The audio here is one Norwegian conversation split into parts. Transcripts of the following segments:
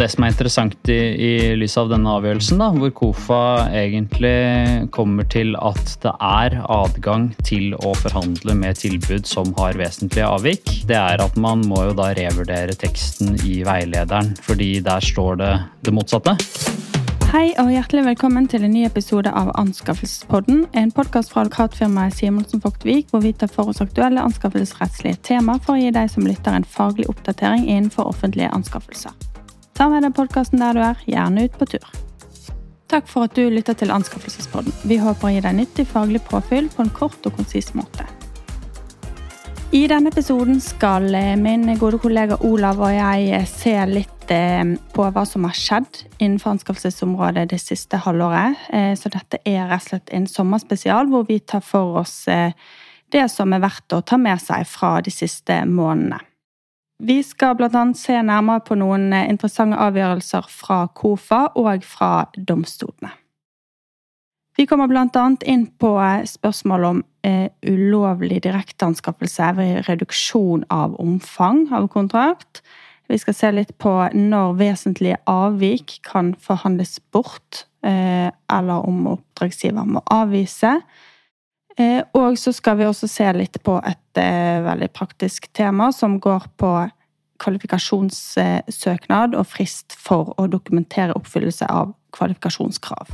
Det som er interessant i, i lys av denne avgjørelsen, da, hvor KOFA egentlig kommer til at det er adgang til å forhandle med tilbud som har vesentlige avvik, det er at man må jo da revurdere teksten i veilederen, fordi der står det det motsatte. Hei og hjertelig velkommen til en ny episode av Anskaffelsespodden. En podkast fra advokatfirmaet Simonsen Vogtvik, hvor vi tar for oss aktuelle anskaffelsesrettslige tema for å gi deg som lytter en faglig oppdatering innenfor offentlige anskaffelser. Ta med deg podkasten der du er, gjerne ut på tur. Takk for at du lytter til Anskaffelsespodden. Vi håper å gi deg nyttig faglig påfyll på en kort og konsis måte. I denne episoden skal min gode kollega Olav og jeg se litt eh, på hva som har skjedd innenfor anskaffelsesområdet det siste halvåret. Eh, så dette er rett og slett en sommerspesial hvor vi tar for oss eh, det som er verdt å ta med seg fra de siste månedene. Vi skal bl.a. se nærmere på noen eh, interessante avgjørelser fra KOFA og fra domstolene. Vi kommer bl.a. inn på eh, spørsmål om eh, ulovlig direkteanskaffelse ved reduksjon av omfang av kontrakt. Vi skal se litt på når vesentlige avvik kan forhandles bort, eh, eller om oppdragsgiver må avvise. Og så skal vi også se litt på et veldig praktisk tema som går på kvalifikasjonssøknad og frist for å dokumentere oppfyllelse av kvalifikasjonskrav.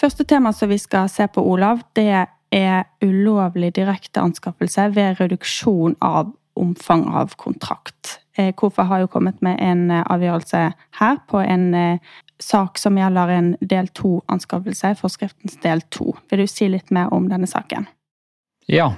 Første tema som vi skal se på, Olav, det er ulovlig direkteanskaffelse ved reduksjon av omfang av kontrakt. KOFA har jo kommet med en avgjørelse her på en sak som gjelder en del to-anskaffelse, forskriftens del to. Vil du si litt mer om denne saken? Ja,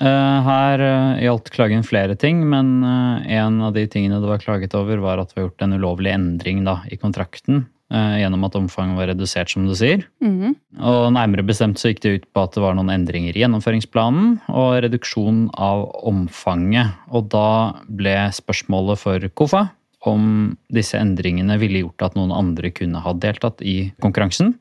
eh, her eh, gjaldt klagen flere ting, men eh, en av de tingene det var klaget over, var at vi har gjort en ulovlig endring da, i kontrakten. Gjennom at omfanget var redusert, som du sier. Mm. Og Nærmere bestemt så gikk det ut på at det var noen endringer i gjennomføringsplanen og reduksjon av omfanget. Og da ble spørsmålet for KOFA om disse endringene ville gjort at noen andre kunne ha deltatt i konkurransen,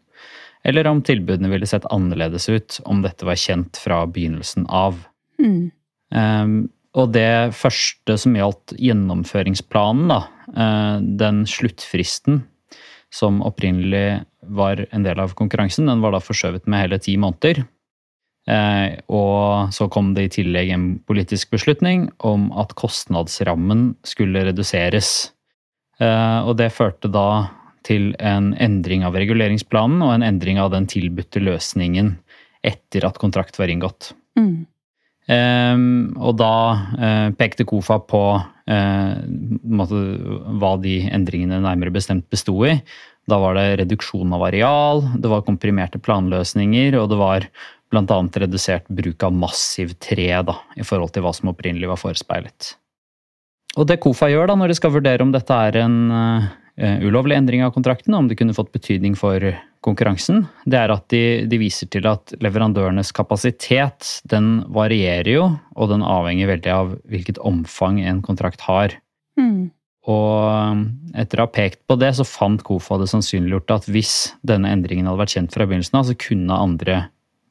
eller om tilbudene ville sett annerledes ut om dette var kjent fra begynnelsen av. Mm. Um, og det første som gjaldt gjennomføringsplanen, da, uh, den sluttfristen som opprinnelig var en del av konkurransen, den var da forskjøvet med hele ti måneder. Eh, og så kom det i tillegg en politisk beslutning om at kostnadsrammen skulle reduseres. Eh, og det førte da til en endring av reguleringsplanen og en endring av den tilbudte løsningen etter at kontrakt var inngått. Mm. Um, og da uh, pekte KOFA på uh, måte, hva de endringene nærmere bestemt besto i. Da var det reduksjon av areal, det var komprimerte planløsninger, og det var bl.a. redusert bruk av massiv tre da, i forhold til hva som opprinnelig var forespeilet. Og det KOFA gjør da når de skal vurdere om dette er en uh, ulovlig endring av kontrakten, om det kunne fått betydning for konkurransen, det er at de, de, viser til at leverandørenes kapasitet den varierer jo, og den avhenger veldig av hvilket omfang en kontrakt har. Mm. Og etter å ha pekt på det, så fant KOFA det sannsynliggjort at hvis denne endringen hadde vært kjent fra begynnelsen av, så kunne andre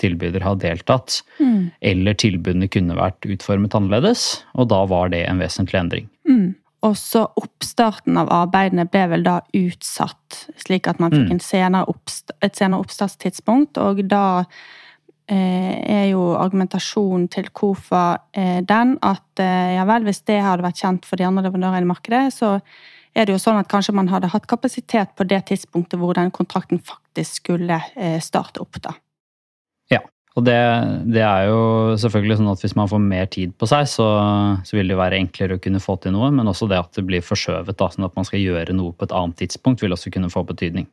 tilbyder ha deltatt. Mm. Eller tilbudene kunne vært utformet annerledes, og da var det en vesentlig endring. Mm. Også oppstarten av arbeidene ble vel da utsatt, slik at man fikk mm. senere et senere oppstartstidspunkt. Og da eh, er jo argumentasjonen til KOFA eh, den at eh, ja vel, hvis det hadde vært kjent for de andre leverandørene i markedet, så er det jo sånn at kanskje man hadde hatt kapasitet på det tidspunktet hvor den kontrakten faktisk skulle eh, starte opp. da. Og det, det, er jo selvfølgelig sånn at hvis man får mer tid på seg, så, så, vil det være enklere å kunne få til noe, men også det at det blir forskjøvet, da, sånn at man skal gjøre noe på et annet tidspunkt, vil også kunne få betydning.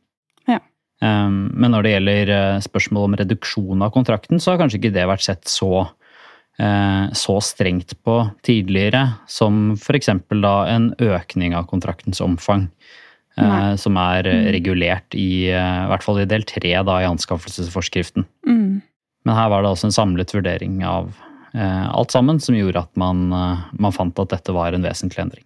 Ja. Um, men når det gjelder uh, spørsmål om reduksjon av kontrakten, så har kanskje ikke det vært sett så, uh, så strengt på tidligere som f.eks. da en økning av kontraktens omfang. Uh, som er mm. regulert i, i hvert fall i del tre i anskaffelsesforskriften. Mm. Men her var det altså en samlet vurdering av eh, alt sammen som gjorde at man, eh, man, fant at dette var en vesentlig endring.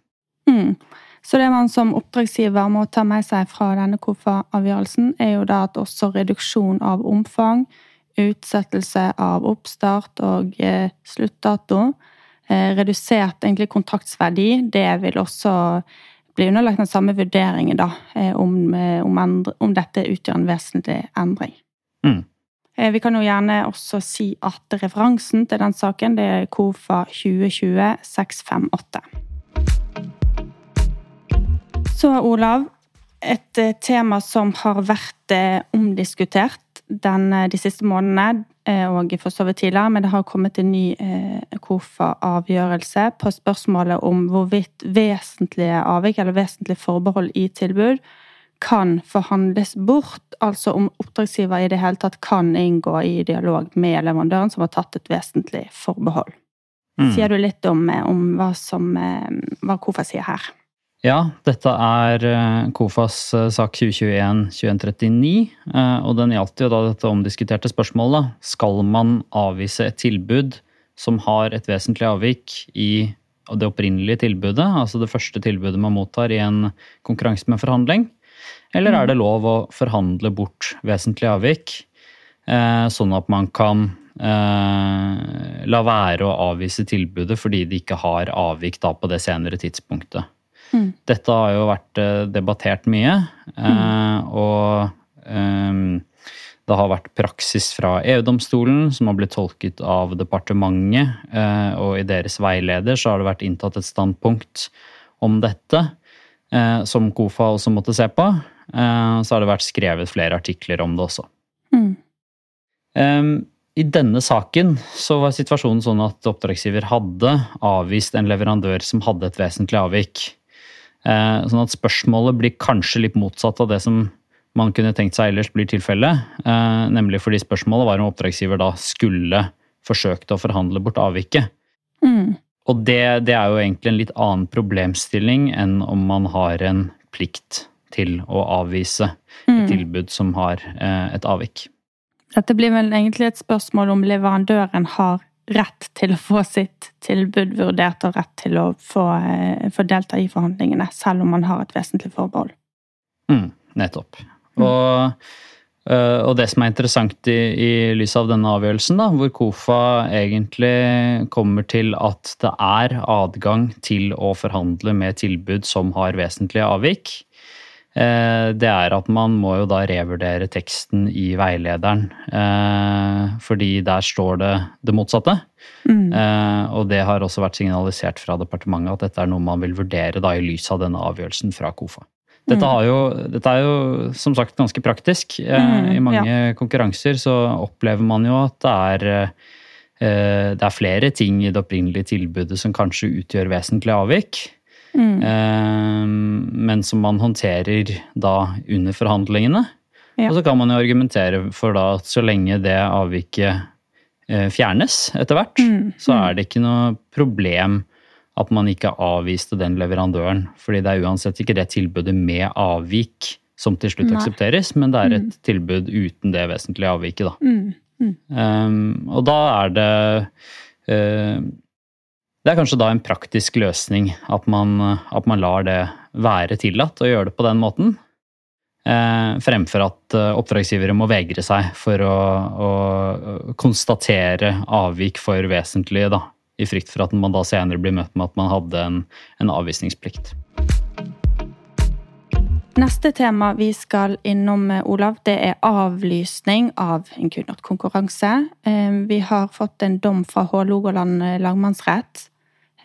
Mm. Så det man som oppdragsgiver må ta med seg fra denne KOFA-avgjørelsen, er jo da at også reduksjon av omfang, utsettelse av oppstart og eh, sluttdato, eh, redusert egentlig kontraktsverdi, det vil også bli underlagt den samme vurderingen da, om, om, endre, om dette utgjør en vesentlig endring. Mm. Vi kan jo gjerne også si at referansen til den saken det er KOFA 2020 658. Så, Olav, et tema som har vært omdiskutert den, de siste månedene, og for så vidt tidligere, men det har kommet en ny KOFA-avgjørelse på spørsmålet om hvorvidt vesentlige avvik eller vesentlige forbehold i tilbud kan forhandles bort, altså om oppdragsgiver i det hele tatt kan inngå i dialog med leverandøren som har tatt et vesentlig forbehold. Mm. Sier du litt om, om hva, som, hva KOFA sier her? Ja, dette er eh, KOFAs eh, sak 2021-2139, eh, og den gjaldt jo da dette omdiskuterte spørsmålet. Skal man avvise et tilbud som har et vesentlig avvik i det opprinnelige tilbudet, altså det første tilbudet man mottar i en konkurranse med forhandling? Eller er det mm. lov å forhandle bort vesentlig avvik, eh, sånn at man kan eh, la være å avvise tilbudet fordi de ikke har avvik på det senere tidspunktet? Mm. Dette har jo vært eh, debattert mye, mm. og det har vært praksis fra EU-domstolen som har blitt tolket av departementet, og i deres veileder så har det vært inntatt et standpunkt om dette, som KOFA også måtte se på. Eh, så har det vært skrevet flere artikler om det også. Mm. I denne saken så var situasjonen sånn at oppdragsgiver hadde avvist en leverandør som hadde et vesentlig avvik. Eh, sånn at spørsmålet blir kanskje litt motsatt av det som man kunne tenkt seg ellers blir tilfellet. Eh, nemlig fordi spørsmålet var om oppdragsgiver da skulle forsøkt å forhandle bort avviket. Mm. Og det, det, er jo egentlig en litt annen problemstilling enn om man har en plikt til å avvise et mm. tilbud som har eh, et avvik. Dette blir vel egentlig et spørsmål om leverandøren har rett til å få sitt tilbud vurdert og rett til å få, eh, få delta i forhandlingene, selv om man har et vesentlig forbehold. Mm, nettopp. Mm. Og, og, det som er interessant i, i lys av denne avgjørelsen, da, hvor KOFA egentlig kommer til at det er adgang til å forhandle med tilbud som har vesentlige avvik, Eh, det er at man må jo da revurdere teksten i veilederen. Eh, fordi der står det det motsatte. Mm. Eh, og det har også vært signalisert fra departementet at dette er noe man vil vurdere da i lys av denne avgjørelsen fra KOFA. Dette, mm. jo, dette er jo som sagt ganske praktisk. Mm, I mange ja. konkurranser så opplever man jo at det er det er flere ting i det opprinnelige tilbudet som kanskje utgjør vesentlig avvik. Mm. Eh, men som man håndterer da under forhandlingene. Ja. Og så kan man jo argumentere for da at så lenge det avviket eh, fjernes etter hvert, mm. så er det ikke noe problem at man ikke avviste den leverandøren. Fordi det er uansett ikke det tilbudet med avvik som til slutt Nei. aksepteres, men det er et mm. tilbud uten det vesentlige avviket, da. Mm. Um, og da er det uh, det er kanskje da en praktisk løsning at man, at man lar det være tillatt å gjøre det på den måten. Eh, fremfor at eh, oppdragsgivere må vegre seg for å, å konstatere avvik for vesentlige, da, i frykt for at man da senere blir møtt med at man hadde en, en avvisningsplikt. Neste tema vi skal innom, Olav, det er avlysning av en kundekonkurranse. Eh, vi har fått en dom fra Hålogaland lagmannsrett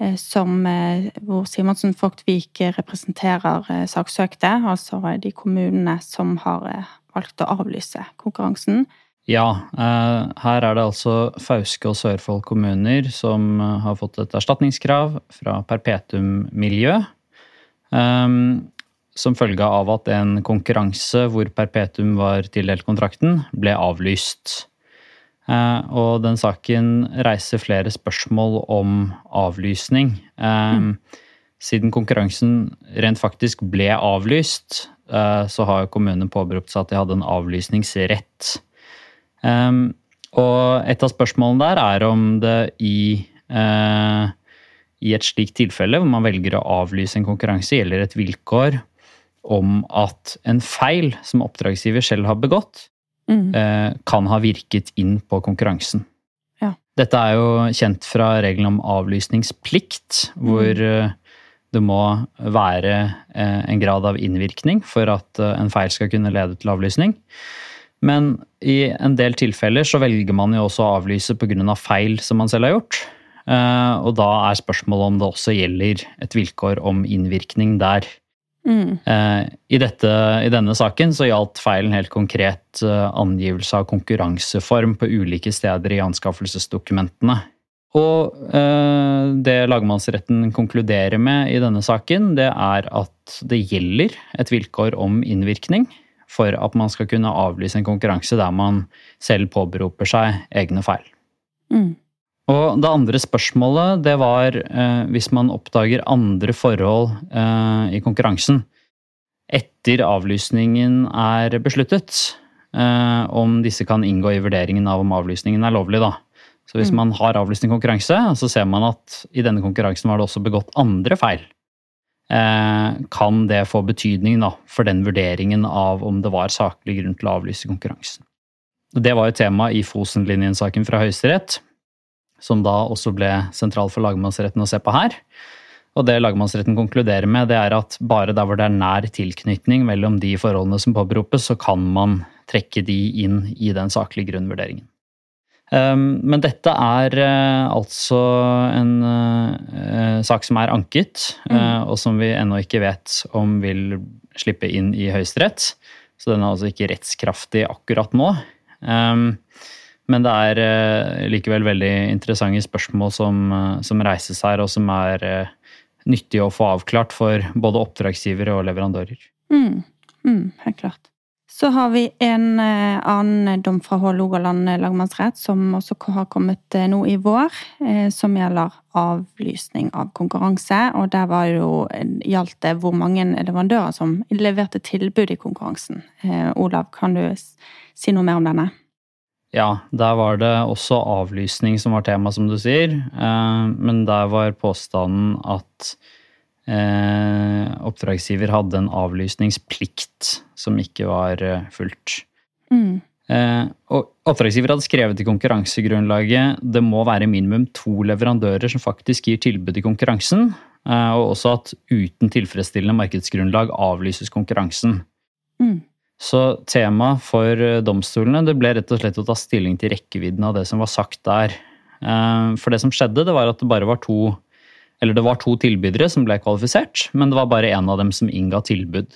Eh, som, eh, hvor Simonsen Fogtvik representerer eh, saksøkte, altså de kommunene som har valgt å avlyse konkurransen. Ja, her er det altså Fauske og Sørfold kommuner som har fått et erstatningskrav fra Perpetum Miljø. Som følge av at en konkurranse hvor Perpetum var tildelt kontrakten, ble avlyst. Eh, og den saken reiser flere spørsmål om avlysning. Eh, mm. Siden konkurransen rent faktisk ble avlyst, eh, så har kommunen påberopt seg at de hadde en avlysningsrett. Og et av spørsmålene der er om det i, i et slikt tilfelle, hvor man velger å avlyse en konkurranse, gjelder et vilkår om at en feil som oppdragsgiver selv har begått, mm. uh, kan ha virket inn på konkurransen. Ja. Dette er jo kjent fra reglene om avlysningsplikt, hvor, uh, det må være en grad av innvirkning for at en feil skal kunne lede til avlysning. Men i en del tilfeller så velger man jo også å avlyse pga. feil som man selv har gjort. Og da er spørsmålet om det også gjelder et vilkår om innvirkning der. Mm. I, dette, I, denne saken så gjaldt feilen helt konkret angivelse av konkurranseform på ulike steder i anskaffelsesdokumentene. Og det lagmannsretten konkluderer med i denne saken, det er at det gjelder et vilkår om innvirkning for at man skal kunne avlyse en konkurranse der man selv påberoper seg egne feil. Mm. Og det andre spørsmålet, det var eh, hvis man oppdager andre forhold eh, i konkurransen etter avlysningen er besluttet, eh, om disse kan inngå i vurderingen av om avlysningen er lovlig, da. Så hvis mm. man har avlyst en konkurranse, så ser man at i denne konkurransen var det også begått andre feil. Eh, kan det få betydning da, for den vurderingen av om det var saklig grunn til å avlyse konkurransen. Det var jo tema i Fosen-linjen-saken fra Høyesterett som da også ble sentral for lagmannsretten å se på her. Og det lagmannsretten konkluderer med, det er at bare der hvor det er nær tilknytning mellom de forholdene som påberopes, så kan man trekke de inn i den saklige grunnvurderingen. Ehm, men dette er eh, altså en uh, sak som er anket, mm. og som vi ennå ikke vet om vil slippe inn i Høyesterett. Så den er altså ikke rettskraftig akkurat nå. Um, men det er eh, likevel veldig interessante spørsmål som, eh, som, reises her, og som er eh, nyttige å få avklart for både oppdragsgivere og leverandører. Mm, mm, helt klart. Så har vi en annen dom fra Hålogaland lagmannsrett som også har kommet nå i vår, som gjelder avlysning av konkurranse. Og der var jo, gjaldt det hvor mange leverandører som leverte tilbud i konkurransen. Olav, kan du si noe mer om denne? Ja, der var det også avlysning som var tema, som du sier. Eh, men der var påstanden at eh, oppdragsgiver hadde en avlysningsplikt som ikke var eh, fulgt. Mm. Og oppdragsgiver hadde skrevet i konkurransegrunnlaget det må være minimum to leverandører som faktisk gir tilbud i konkurransen, og også at uten tilfredsstillende markedsgrunnlag avlyses konkurransen. Mm. Så temaet for eh, domstolene det ble rett og slett å ta stilling til rekkevidden av det som var sagt der. Eh, for det som skjedde, det var at det bare var to eller det var to tilbydere som ble kvalifisert, men det var bare én av dem som innga tilbud.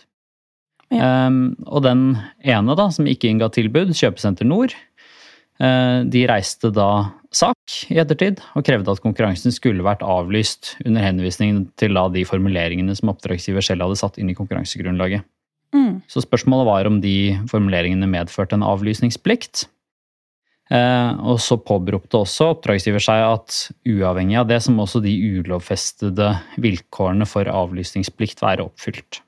Ja. Um, og den ene da, som ikke innga tilbud, Kjøpesenter Nord, uh, de reiste da sak i ettertid og krevde at konkurransen skulle vært avlyst under henvisning til da de formuleringene som oppdragsgiver selv hadde satt inn i konkurransegrunnlaget. Mm. Så spørsmålet var om de formuleringene medførte en avlysningsplikt. Eh, og så påberopte også oppdragsgiver seg at uavhengig av det, så må også de ulovfestede vilkårene for avlysningsplikt være oppfylt.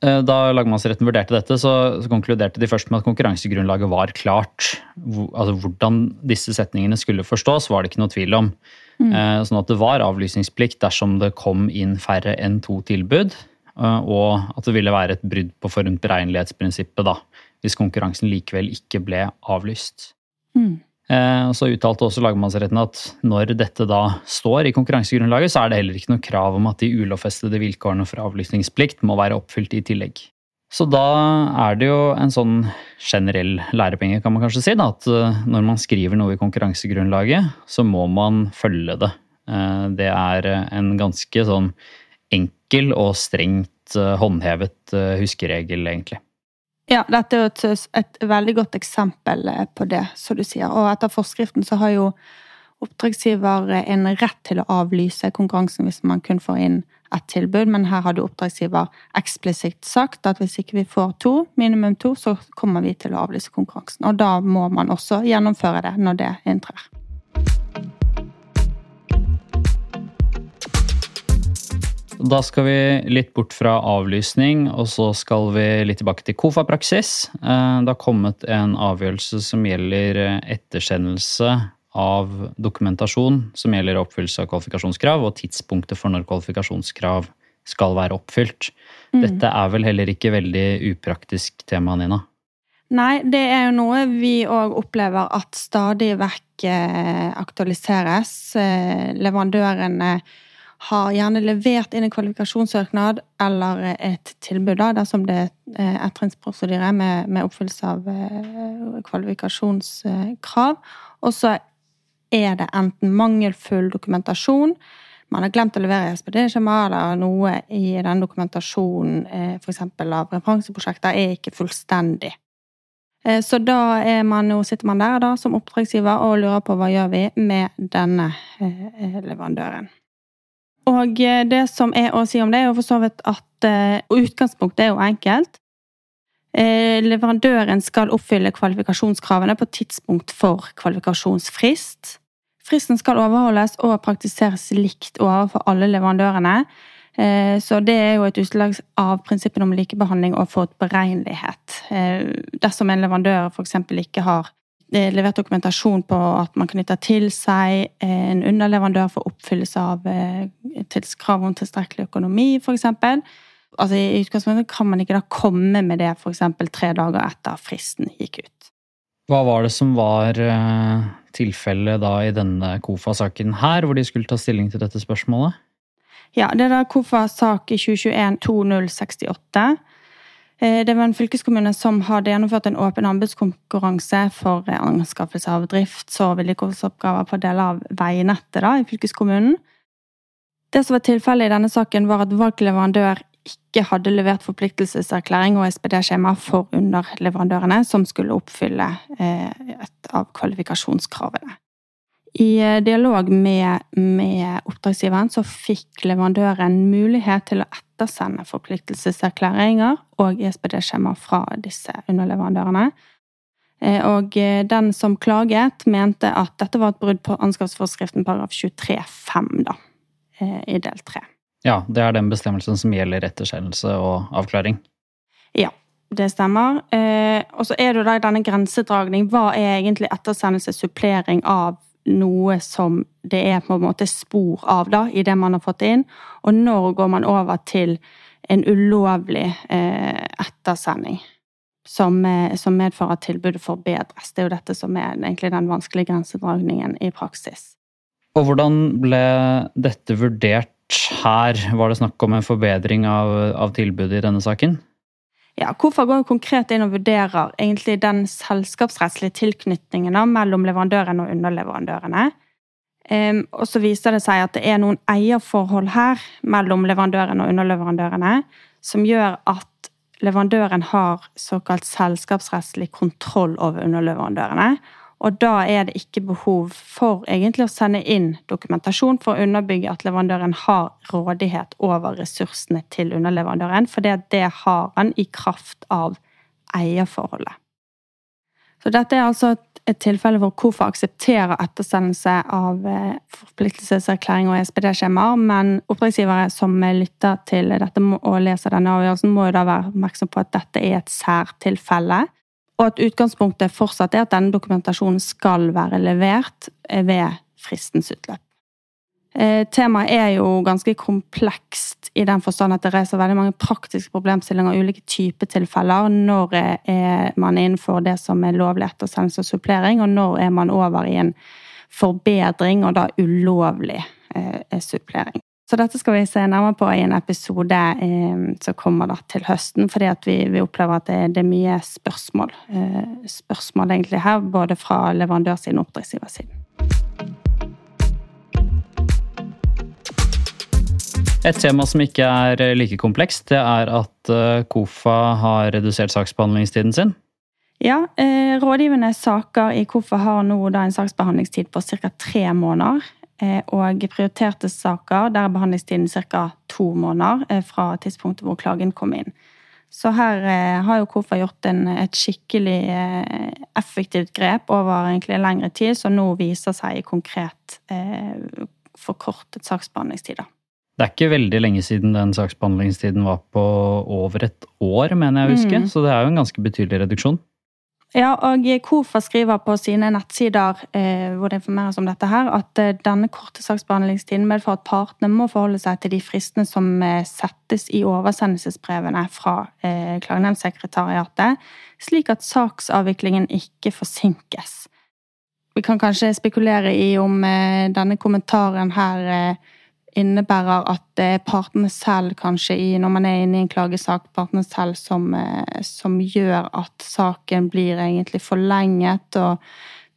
Eh, da lagmannsretten vurderte dette, så, konkluderte de først med at konkurransegrunnlaget var klart. Altså Hvordan disse setningene skulle forstås, var det ikke noe tvil om. Mm. Eh, sånn at det var avlysningsplikt dersom det kom inn færre enn to tilbud. Og at det ville være et brudd på forutberegnelighetsprinsippet da, hvis konkurransen likevel ikke ble avlyst. Mm. Eh, så uttalte også lagmannsretten at når dette da står i konkurransegrunnlaget, så er det heller ikke noe krav om at de ulovfestede vilkårene for avlyttingsplikt må være oppfylt i tillegg. Så da er det jo en sånn generell lærepenge, kan man kanskje si, da, at eh, når man skriver noe i konkurransegrunnlaget, så må man følge det. Det er en ganske sånn enkel og strengt eh, håndhevet eh, huskeregel, egentlig. Ja, dette er jo et, et, veldig godt eksempel eh, på det, som du sier. Og etter forskriften så har jo oppdragsgiver en rett til å avlyse konkurransen hvis man kun får inn ett tilbud, men her hadde oppdragsgiver eksplisitt sagt at hvis ikke vi får to, minimum to, så kommer vi til å avlyse konkurransen. Og da må man også gjennomføre det når det inntrer. Da skal vi litt bort fra avlysning, og så skal vi litt tilbake til KOFA-praksis. Eh, det har kommet en avgjørelse som gjelder eh, ettersendelse av dokumentasjon som gjelder oppfyllelse av kvalifikasjonskrav, og tidspunktet for når kvalifikasjonskrav skal være oppfylt. Mm. Dette er vel heller ikke veldig upraktisk tema, Nina? Nei, det er jo noe vi òg opplever at stadig vekk eh, aktualiseres. Leverandørene har gjerne levert inn en kvalifikasjonssøknad eller et tilbud, da, dersom det er eh, ettrinnsprosedyre med, med oppfyllelse av eh, kvalifikasjonskrav. Og så er det enten mangelfull dokumentasjon, man har glemt å levere SPD-skjema, eller noe i den dokumentasjonen, eh, f.eks. av referanseprosjekter, er ikke fullstendig. Så da man, sitter man der da, som oppdragsgiver og lurer på hva gjør vi med denne leverandøren. Og eh, det som er å si om det, er jo for så vidt at Og utgangspunktet er jo enkelt. Uh, leverandøren skal oppfylle kvalifikasjonskravene på tidspunkt for kvalifikasjonsfrist. Fristen skal overholdes og praktiseres likt overfor alle leverandørene. Så det er jo et utslag av prinsippene om likebehandling og forutberegnelighet. Dersom en leverandør f.eks. ikke har levert dokumentasjon på at man knytter til seg en underleverandør for oppfyllelse av eh, krav om tilstrekkelig økonomi, f.eks. Altså, I utgangspunktet kan man ikke da komme med det f.eks. tre dager etter fristen gikk ut. Hva var det som var eh, tilfellet da i denne KOFA-saken her, hvor de skulle ta stilling til dette spørsmålet? Ja, det er da KOFA-sak 2021 2068 Eh, det var en fylkeskommune som hadde gjennomført en åpen anbudskonkurranse for eh, anskaffelse av drifts- og vedlikeholdsoppgaver på deler av veinettet da, i fylkeskommunen. Det som var tilfellet i denne saken, var at valgt leverandør ikke hadde levert forpliktelseserklæring og SPD-skjema for underleverandørene som skulle oppfylle eh, et av kvalifikasjonskravene. I eh, dialog med, med, oppdragsgiveren så fikk leverandøren mulighet til å ettersende forpliktelseserklæringer og ESPD-skjema fra disse underleverandørene. Eh, og eh, den som klaget, mente at dette var et brudd på anskaffelsesforskriften paragraf 23-5, da, i del 3. Ja, det er den bestemmelsen som gjelder ettersendelse og avklaring? Ja, det stemmer. og så er det jo da denne grensedragning. Hva er egentlig ettersendelse, supplering av noe som det er på en måte spor av da, i det man har fått inn, og når går man over til en ulovlig eh, ettersending som, eh, som, medfører at tilbudet forbedres. Det er jo dette som er egentlig den vanskelige grensedragningen i praksis. Og hvordan ble dette vurdert her? Var det snakk om en forbedring av, av tilbudet i denne saken? Ja, hvorfor går konkret inn og vurderer egentlig den selskapsrettslige tilknytningen mellom leverandøren og underleverandørene. Um, og så viser det seg at det er noen eierforhold her mellom leverandøren og underleverandørene som gjør at leverandøren har såkalt selskapsrettslig kontroll over underleverandørene. Og da er det ikke behov for egentlig å sende inn dokumentasjon for å underbygge at leverandøren har rådighet over ressursene til underleverandøren, for det har han i kraft av eierforholdet. Så dette er altså et tilfelle hvor KOFA aksepterer ettersendelse av eh, forpliktelseserklæring og SPD-skjemaer, men oppdragsgivere som lytter til dette og leser denne avgjørelsen, må jo da være oppmerksom på at dette er et særtilfelle og at utgangspunktet fortsatt er at denne dokumentasjonen skal være levert ved fristens utløp. Eh, temaet er jo ganske komplekst i den forstand at det reiser veldig mange praktiske problemstillinger og ulike typer tilfeller. Når er man innenfor det som er lovlig ettersendelse og supplering, og når er man over i en forbedring og da ulovlig eh, supplering. Så dette skal vi se nærmere på i en episode eh, som kommer til høsten, fordi vi, vi opplever at det, det, er mye spørsmål. Eh, spørsmål egentlig her, både fra leverandørsiden og oppdragsgiversiden. Et tema som ikke er like komplekst, det er at eh, KOFA har redusert saksbehandlingstiden sin. Ja, eh, rådgivende saker i KOFA har nå en saksbehandlingstid på ca. tre måneder. Eh, og prioriterte saker, der er behandlingstiden ca. to måneder eh, fra tidspunktet hvor klagen kom inn. Så her eh, har jo KOFA gjort en, et skikkelig effektivt grep over egentlig lengre tid, som nå viser seg i konkret eh, forkortet saksbehandlingstid. Det er ikke veldig lenge siden den saksbehandlingstiden var på over et år, mener jeg å huske. Mm. Så det er jo en ganske betydelig reduksjon. Ja, og KOFA skriver på sine nettsider eh, hvor det informeres om dette her, at eh, denne korte saksbehandlingstiden medfører at partene må forholde seg til de fristene som eh, settes i oversendelsesbrevene fra eh, klagenemndsekretariatet, slik at saksavviklingen ikke forsinkes. Vi kan kanskje spekulere i om eh, denne kommentaren her eh, innebærer at det er partene selv, kanskje, når man er inne i en klagesak, partene selv som, eh, som gjør at saken blir egentlig forlenget, og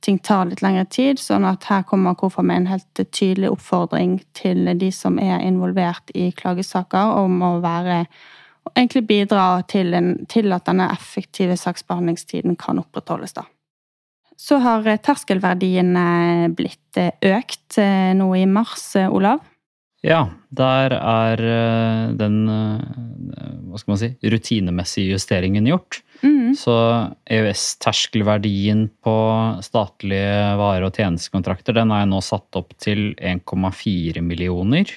ting tar litt lengre tid. Sånn at her kommer KOFA med en helt tydelig oppfordring til de som er involvert i klagesaker, om å være egentlig bidra til, en, til at denne effektive saksbehandlingstiden kan opprettholdes, da. Så har terskelverdiene blitt økt nå i mars, Olav. Ja, der er eh, den eh, hva skal man si, rutinemessige justeringen gjort. Mm. Så EØS-terskelverdien på statlige vare- og tjenestekontrakter den er nå satt opp til 1,4 millioner.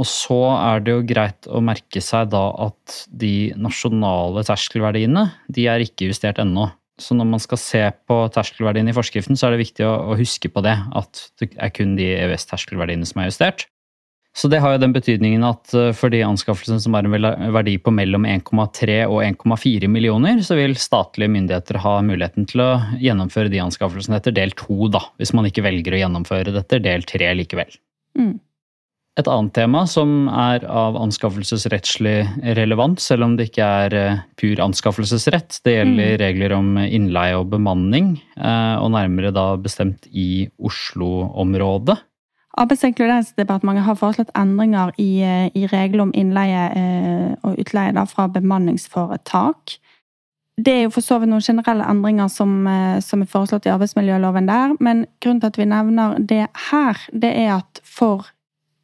Og så er det jo greit å merke seg da at de nasjonale terskelverdiene de er ikke justert ennå. Så når man skal se på terskelverdiene i forskriften, så er det viktig å, huske på det. At det er kun de EØS-terskelverdiene som er justert. Så det har jo den betydningen at eh, for de anskaffelsene som har en verdi på mellom 1,3 og 1,4 millioner, så vil statlige myndigheter ha muligheten til å gjennomføre de anskaffelsene etter del to, da. Hvis man ikke velger å gjennomføre det etter del tre likevel. Mm. Et annet tema som er av anskaffelsesrettslig relevant, selv om det ikke er eh, pur anskaffelsesrett, det gjelder mm. regler om innleie og bemanning, eh, og nærmere da bestemt i Oslo-området. Arbeids- og inkluderingsdepartementet har foreslått endringer i, eh, i regler om innleie eh, og utleie fra bemanningsforetak. Det er jo for så vidt noen generelle endringer som, eh, som, er foreslått i arbeidsmiljøloven der, men grunnen til at vi nevner det her, det er at for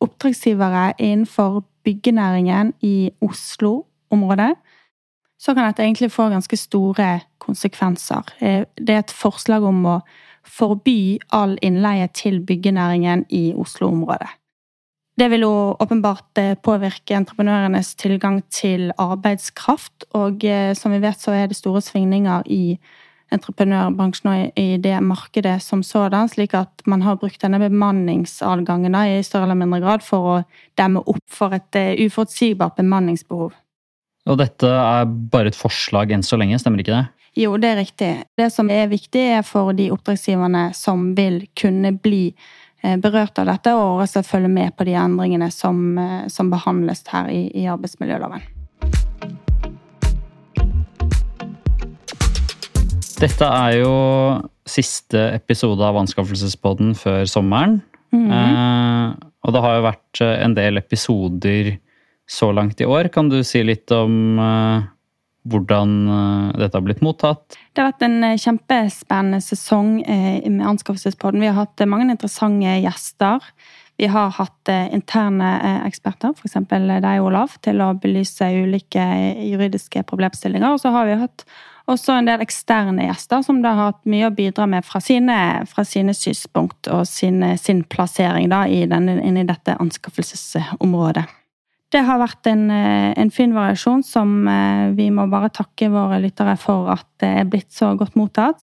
oppdragsgivere innenfor byggenæringen i Oslo-området, så kan dette egentlig få ganske store konsekvenser. Det er et forslag om å forby all innleie til byggenæringen i Oslo-området. Det vil jo åpenbart eh, påvirke entreprenørenes tilgang til arbeidskraft, og eh, som vi vet så er det store svingninger i entreprenørbransjen og i det markedet som sådan, slik at man har brukt denne bemanningsadgangen i større eller mindre grad for å demme opp for et eh, uforutsigbart bemanningsbehov. Og dette er bare et forslag enn så lenge, stemmer ikke det? Jo, det er riktig. Det som er viktig, er for de oppdragsgiverne som vil kunne bli eh, berørt av dette, og også følge med på de endringene som, eh, som behandles her i, i arbeidsmiljøloven. Dette er jo siste episode av Anskaffelsespodden før sommeren. Mm eh, og det har jo vært eh, en del episoder så langt i år. Kan du si litt om eh, hvordan eh, dette har blitt mottatt. Det har vært en eh, kjempespennende sesong eh, med Anskaffelsespodden. Vi har hatt mange interessante gjester. Vi har hatt interne eksperter, f.eks. deg, Olav, til å belyse ulike juridiske problemstillinger. Og så har vi hatt også en del eksterne gjester som da har hatt mye å bidra med fra sine, fra sine synspunkt og sin, sin plassering da, i, denne, i dette anskaffelsesområdet. Det har vært en, eh, en, fin variasjon som eh, vi må bare takke våre lyttere for at det er blitt så godt mottatt.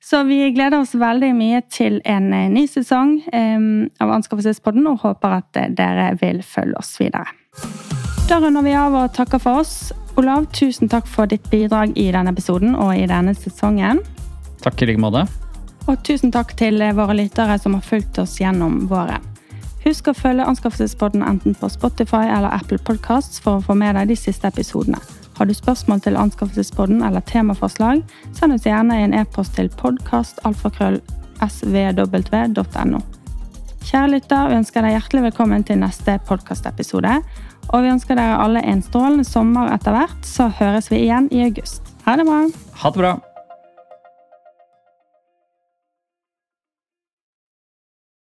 Så vi gleder oss veldig mye til en eh, ny sesong av Anskaffelsespodden og håper at dere vil følge oss videre. Da runder vi av og takker for oss. Olav, tusen takk for ditt bidrag i denne episoden og i denne sesongen. Takk i like måte. Og tusen takk til våre lyttere som har fulgt oss gjennom våren. Husk å følge Anskaffelsespodden enten på Spotify eller Apple Podcasts for å få med deg de siste episodene. Har du spørsmål til Anskaffelsespodden eller temaforslag, send oss gjerne en e-post til podkastalfakrøll.svw.no. Kjære lytter, vi ønsker deg hjertelig velkommen til neste podkastepisode. Og vi ønsker dere alle en strålende sommer etter hvert, så høres vi igjen i august. Ha det bra. Ha det bra.